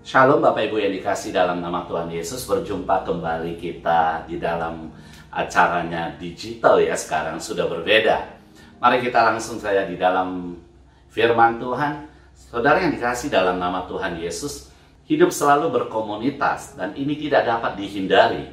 Shalom Bapak Ibu yang dikasih dalam nama Tuhan Yesus. Berjumpa kembali kita di dalam acaranya digital ya Sekarang sudah berbeda. Mari kita langsung saja di dalam firman Tuhan. Saudara yang dikasih dalam nama Tuhan Yesus Hidup selalu berkomunitas dan ini tidak dapat dihindari.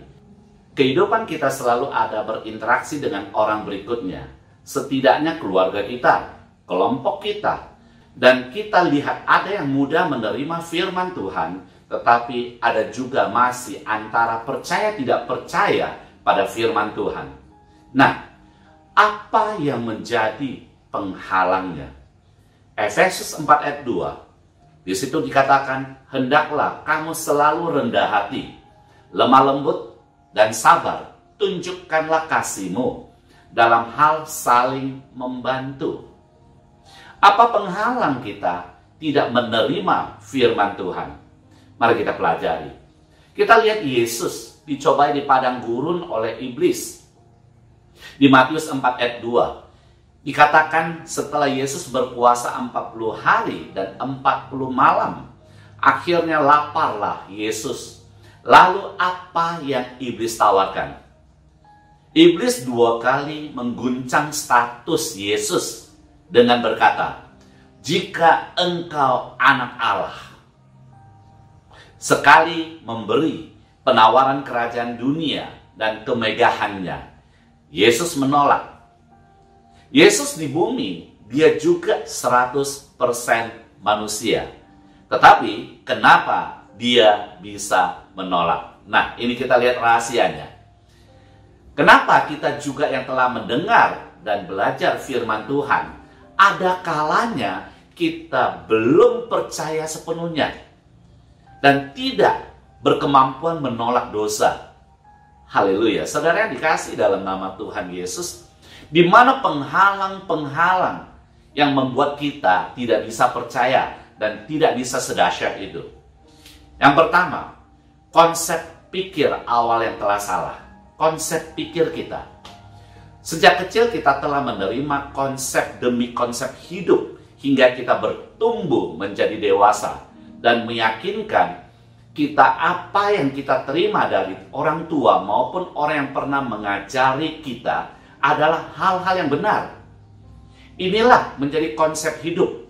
Kehidupan kita selalu ada berinteraksi dengan orang berikutnya. Setidaknya keluarga kita, kelompok kita, dan kita lihat ada yang mudah menerima firman Tuhan, tetapi ada juga masih antara percaya tidak percaya pada firman Tuhan. Nah, apa yang menjadi penghalangnya? Efesus 4 ayat 2. Di situ dikatakan, "Hendaklah kamu selalu rendah hati, lemah lembut dan sabar. Tunjukkanlah kasihmu dalam hal saling membantu." Apa penghalang kita tidak menerima firman Tuhan? Mari kita pelajari. Kita lihat Yesus dicobai di padang gurun oleh iblis. Di Matius 4 ayat 2 dikatakan setelah Yesus berpuasa 40 hari dan 40 malam, akhirnya laparlah Yesus. Lalu apa yang iblis tawarkan? Iblis dua kali mengguncang status Yesus dengan berkata, "Jika engkau anak Allah, sekali memberi penawaran kerajaan dunia dan kemegahannya." Yesus menolak. Yesus di bumi, dia juga 100% manusia. Tetapi kenapa dia bisa menolak? Nah, ini kita lihat rahasianya. Kenapa kita juga yang telah mendengar dan belajar firman Tuhan ada kalanya kita belum percaya sepenuhnya dan tidak berkemampuan menolak dosa. Haleluya. Saudara yang dikasih dalam nama Tuhan Yesus, di mana penghalang-penghalang yang membuat kita tidak bisa percaya dan tidak bisa sedahsyat itu. Yang pertama, konsep pikir awal yang telah salah. Konsep pikir kita. Sejak kecil kita telah menerima konsep demi konsep hidup hingga kita bertumbuh menjadi dewasa dan meyakinkan kita apa yang kita terima dari orang tua maupun orang yang pernah mengajari kita adalah hal-hal yang benar. Inilah menjadi konsep hidup.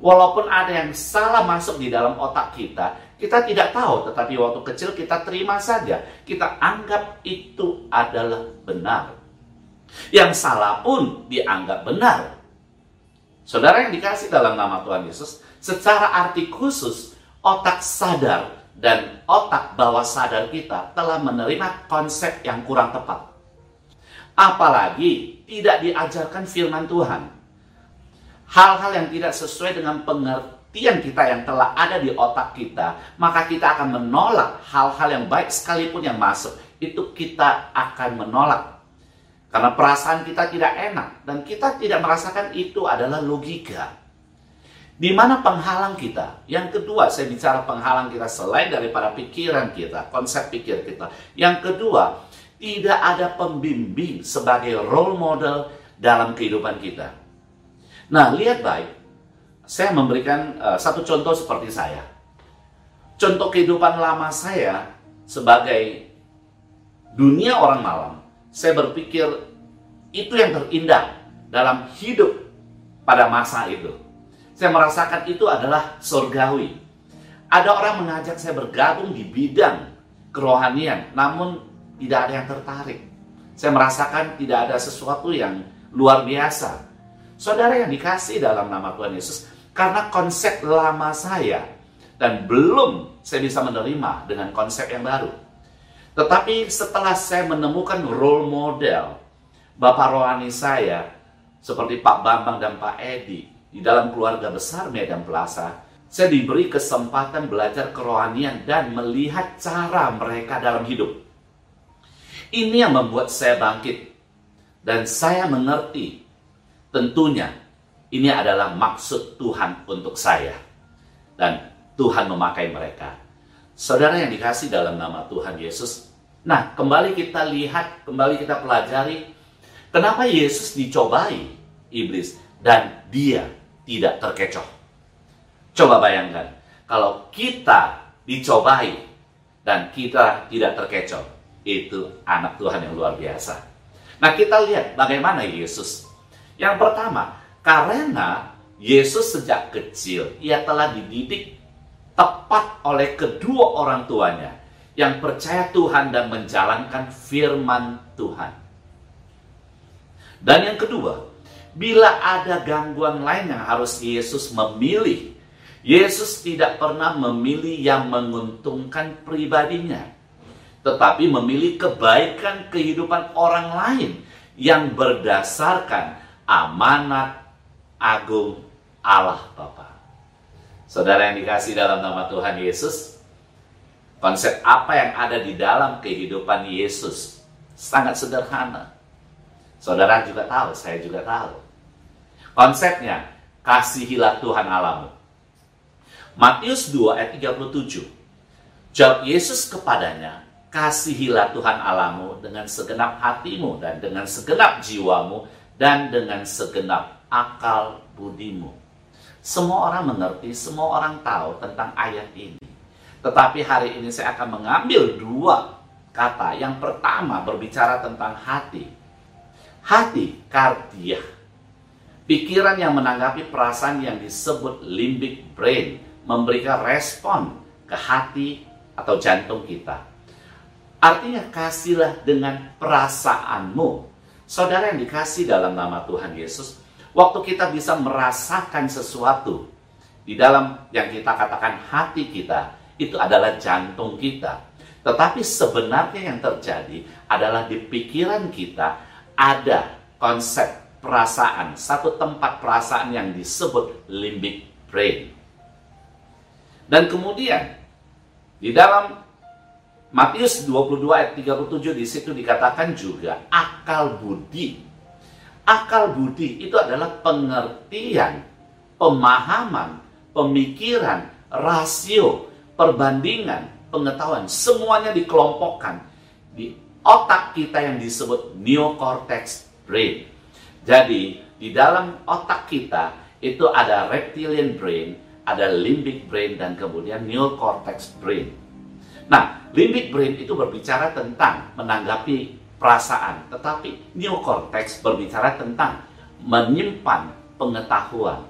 Walaupun ada yang salah masuk di dalam otak kita, kita tidak tahu, tetapi waktu kecil kita terima saja. Kita anggap itu adalah benar. Yang salah pun dianggap benar. Saudara yang dikasih dalam nama Tuhan Yesus, secara arti khusus, otak sadar dan otak bawah sadar kita telah menerima konsep yang kurang tepat. Apalagi tidak diajarkan firman Tuhan. Hal-hal yang tidak sesuai dengan pengertian kita yang telah ada di otak kita, maka kita akan menolak hal-hal yang baik sekalipun yang masuk. Itu kita akan menolak karena perasaan kita tidak enak dan kita tidak merasakan itu adalah logika. Di mana penghalang kita? Yang kedua, saya bicara penghalang kita selain daripada pikiran kita, konsep pikir kita. Yang kedua, tidak ada pembimbing sebagai role model dalam kehidupan kita. Nah, lihat baik. Saya memberikan uh, satu contoh seperti saya. Contoh kehidupan lama saya sebagai dunia orang malam saya berpikir itu yang terindah dalam hidup pada masa itu. Saya merasakan itu adalah surgawi. Ada orang mengajak saya bergabung di bidang kerohanian, namun tidak ada yang tertarik. Saya merasakan tidak ada sesuatu yang luar biasa. Saudara yang dikasih dalam nama Tuhan Yesus, karena konsep lama saya dan belum saya bisa menerima dengan konsep yang baru. Tetapi setelah saya menemukan role model Bapak rohani saya seperti Pak Bambang dan Pak Edi di dalam keluarga besar Medan Plaza, saya diberi kesempatan belajar kerohanian dan melihat cara mereka dalam hidup. Ini yang membuat saya bangkit dan saya mengerti tentunya ini adalah maksud Tuhan untuk saya dan Tuhan memakai mereka. Saudara yang dikasih dalam nama Tuhan Yesus, Nah, kembali kita lihat, kembali kita pelajari, kenapa Yesus dicobai iblis dan dia tidak terkecoh. Coba bayangkan, kalau kita dicobai dan kita tidak terkecoh. Itu anak Tuhan yang luar biasa. Nah kita lihat bagaimana Yesus. Yang pertama, karena Yesus sejak kecil, ia telah dididik tepat oleh kedua orang tuanya yang percaya Tuhan dan menjalankan firman Tuhan. Dan yang kedua, bila ada gangguan lain yang harus Yesus memilih Yesus tidak pernah memilih yang menguntungkan pribadinya, tetapi memilih kebaikan kehidupan orang lain yang berdasarkan amanat agung Allah Bapa. Saudara yang dikasih dalam nama Tuhan Yesus, konsep apa yang ada di dalam kehidupan Yesus sangat sederhana. Saudara juga tahu, saya juga tahu. Konsepnya, kasihilah Tuhan Allahmu Matius 2 ayat 37. Jawab Yesus kepadanya, kasihilah Tuhan Alamu dengan segenap hatimu dan dengan segenap jiwamu dan dengan segenap akal budimu. Semua orang mengerti, semua orang tahu tentang ayat ini. Tetapi hari ini saya akan mengambil dua kata. Yang pertama berbicara tentang hati. Hati, kardia. Pikiran yang menanggapi perasaan yang disebut limbic brain memberikan respon ke hati atau jantung kita. Artinya kasihlah dengan perasaanmu. Saudara yang dikasih dalam nama Tuhan Yesus, waktu kita bisa merasakan sesuatu di dalam yang kita katakan hati kita, itu adalah jantung kita. Tetapi sebenarnya yang terjadi adalah di pikiran kita ada konsep perasaan, satu tempat perasaan yang disebut limbic brain. Dan kemudian di dalam Matius 22 ayat 37 di situ dikatakan juga akal budi. Akal budi itu adalah pengertian, pemahaman, pemikiran, rasio, perbandingan, pengetahuan. Semuanya dikelompokkan di otak kita yang disebut neocortex brain. Jadi di dalam otak kita itu ada reptilian brain, ada limbic brain dan kemudian neocortex brain. Nah, limbic brain itu berbicara tentang menanggapi perasaan, tetapi neocortex berbicara tentang menyimpan pengetahuan.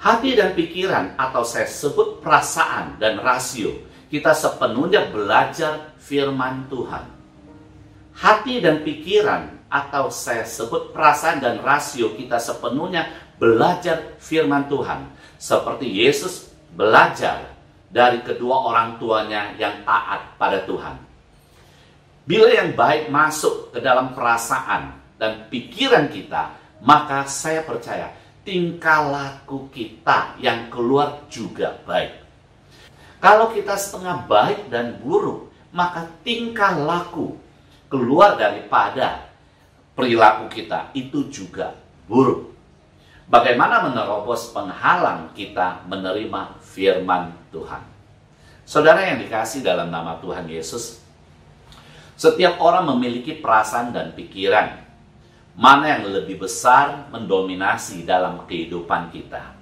Hati dan pikiran atau saya sebut perasaan dan rasio, kita sepenuhnya belajar firman Tuhan. Hati dan pikiran atau saya sebut perasaan dan rasio kita sepenuhnya belajar firman Tuhan seperti Yesus belajar dari kedua orang tuanya yang taat pada Tuhan. Bila yang baik masuk ke dalam perasaan dan pikiran kita, maka saya percaya tingkah laku kita yang keluar juga baik. Kalau kita setengah baik dan buruk, maka tingkah laku keluar daripada perilaku kita itu juga buruk. Bagaimana menerobos penghalang kita menerima firman Tuhan? Saudara yang dikasih dalam nama Tuhan Yesus, setiap orang memiliki perasaan dan pikiran. Mana yang lebih besar mendominasi dalam kehidupan kita?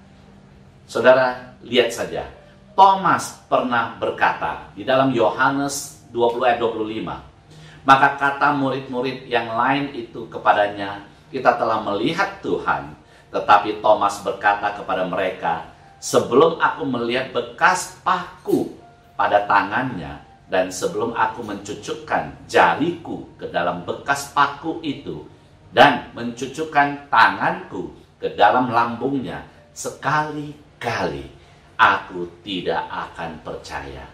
Saudara, lihat saja. Thomas pernah berkata di dalam Yohanes 20 ayat 25. Maka kata murid-murid yang lain itu kepadanya, kita telah melihat Tuhan tetapi Thomas berkata kepada mereka, "Sebelum aku melihat bekas paku pada tangannya dan sebelum aku mencucukkan jariku ke dalam bekas paku itu dan mencucukkan tanganku ke dalam lambungnya, sekali-kali aku tidak akan percaya."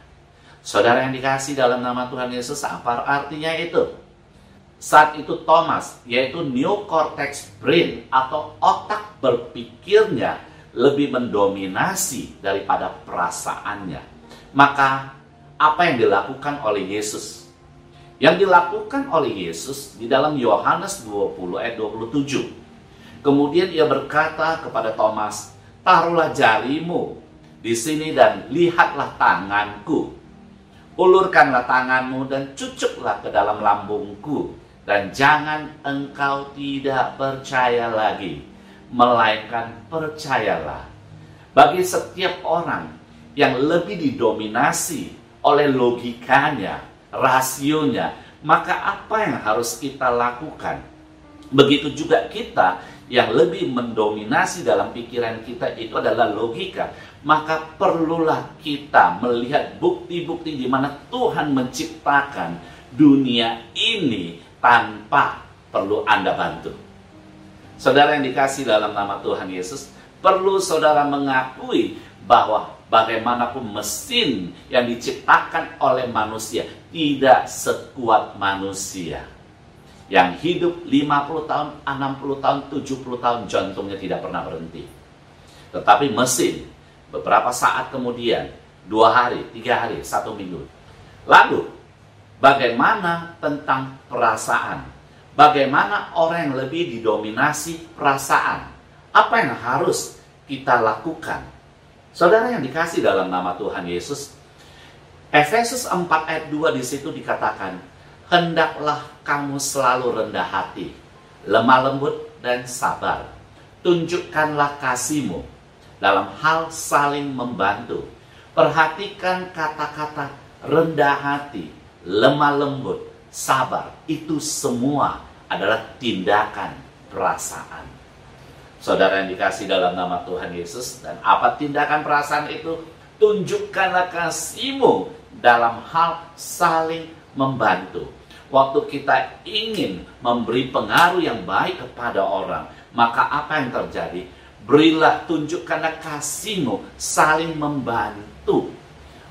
Saudara yang dikasih dalam nama Tuhan Yesus, apa artinya itu? Saat itu Thomas, yaitu neocortex brain atau otak berpikirnya lebih mendominasi daripada perasaannya. Maka apa yang dilakukan oleh Yesus? Yang dilakukan oleh Yesus di dalam Yohanes 20 ayat 27. Kemudian ia berkata kepada Thomas, "Taruhlah jarimu di sini dan lihatlah tanganku. Ulurkanlah tanganmu dan cucuklah ke dalam lambungku." Dan jangan engkau tidak percaya lagi, melainkan percayalah. Bagi setiap orang yang lebih didominasi oleh logikanya, rasionya, maka apa yang harus kita lakukan? Begitu juga kita yang lebih mendominasi dalam pikiran kita itu adalah logika, maka perlulah kita melihat bukti-bukti di mana Tuhan menciptakan dunia ini tanpa perlu Anda bantu. Saudara yang dikasih dalam nama Tuhan Yesus, perlu saudara mengakui bahwa bagaimanapun mesin yang diciptakan oleh manusia tidak sekuat manusia yang hidup 50 tahun, 60 tahun, 70 tahun jantungnya tidak pernah berhenti. Tetapi mesin beberapa saat kemudian, dua hari, tiga hari, satu minggu. Lalu, bagaimana tentang perasaan? Bagaimana orang yang lebih didominasi perasaan? Apa yang harus kita lakukan? Saudara yang dikasih dalam nama Tuhan Yesus, Efesus 4 ayat 2 di situ dikatakan, hendaklah kamu selalu rendah hati, lemah lembut dan sabar. Tunjukkanlah kasihmu dalam hal saling membantu. Perhatikan kata-kata rendah hati, lemah lembut, sabar. Itu semua adalah tindakan perasaan. Saudara yang dikasih dalam nama Tuhan Yesus dan apa tindakan perasaan itu? Tunjukkanlah kasihmu dalam hal saling membantu. Waktu kita ingin memberi pengaruh yang baik kepada orang, maka apa yang terjadi? Berilah, tunjukkanlah kasihmu, saling membantu.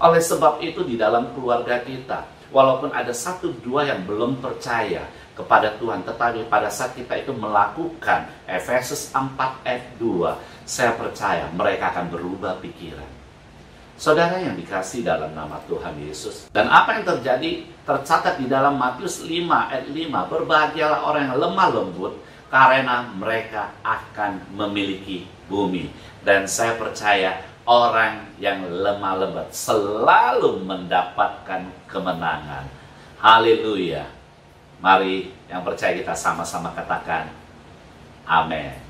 Oleh sebab itu di dalam keluarga kita, walaupun ada satu dua yang belum percaya kepada Tuhan, tetapi pada saat kita itu melakukan Efesus 4 ayat 2, saya percaya mereka akan berubah pikiran Saudara yang dikasih dalam nama Tuhan Yesus. Dan apa yang terjadi tercatat di dalam Matius 5 ayat 5. Berbahagialah orang yang lemah lembut karena mereka akan memiliki bumi. Dan saya percaya orang yang lemah lembut selalu mendapatkan kemenangan. Haleluya. Mari yang percaya kita sama-sama katakan. Amin.